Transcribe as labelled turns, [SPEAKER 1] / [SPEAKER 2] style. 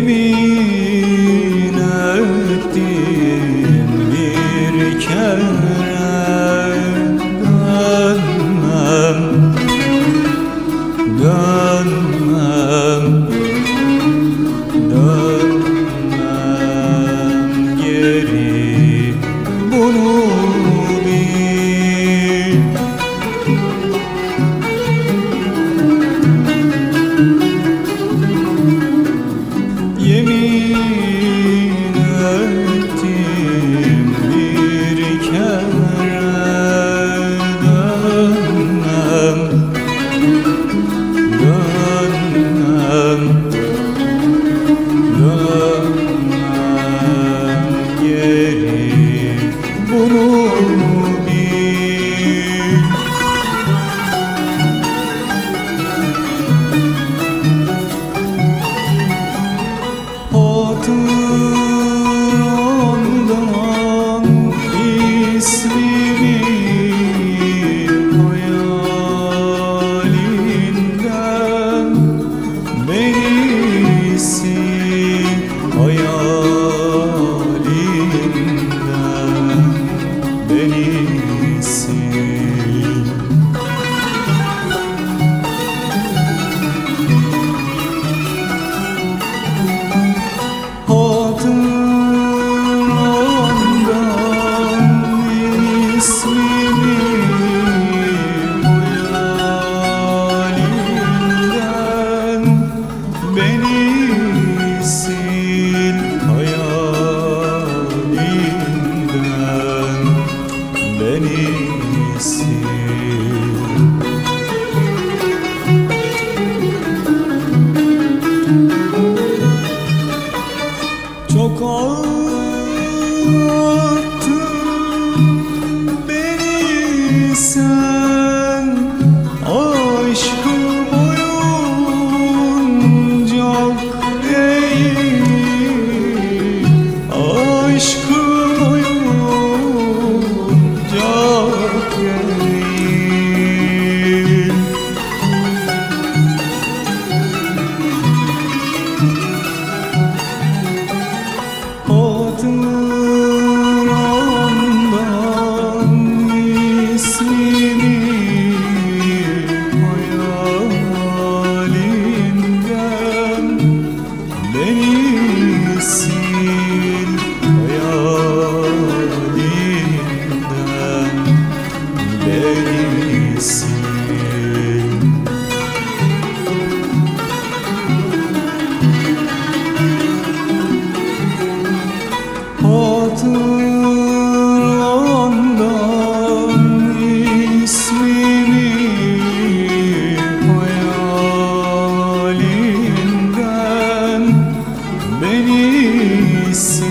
[SPEAKER 1] yemin ettim bir kere dönmem dönmem dönmem geri. Bunu tu. Oh. disse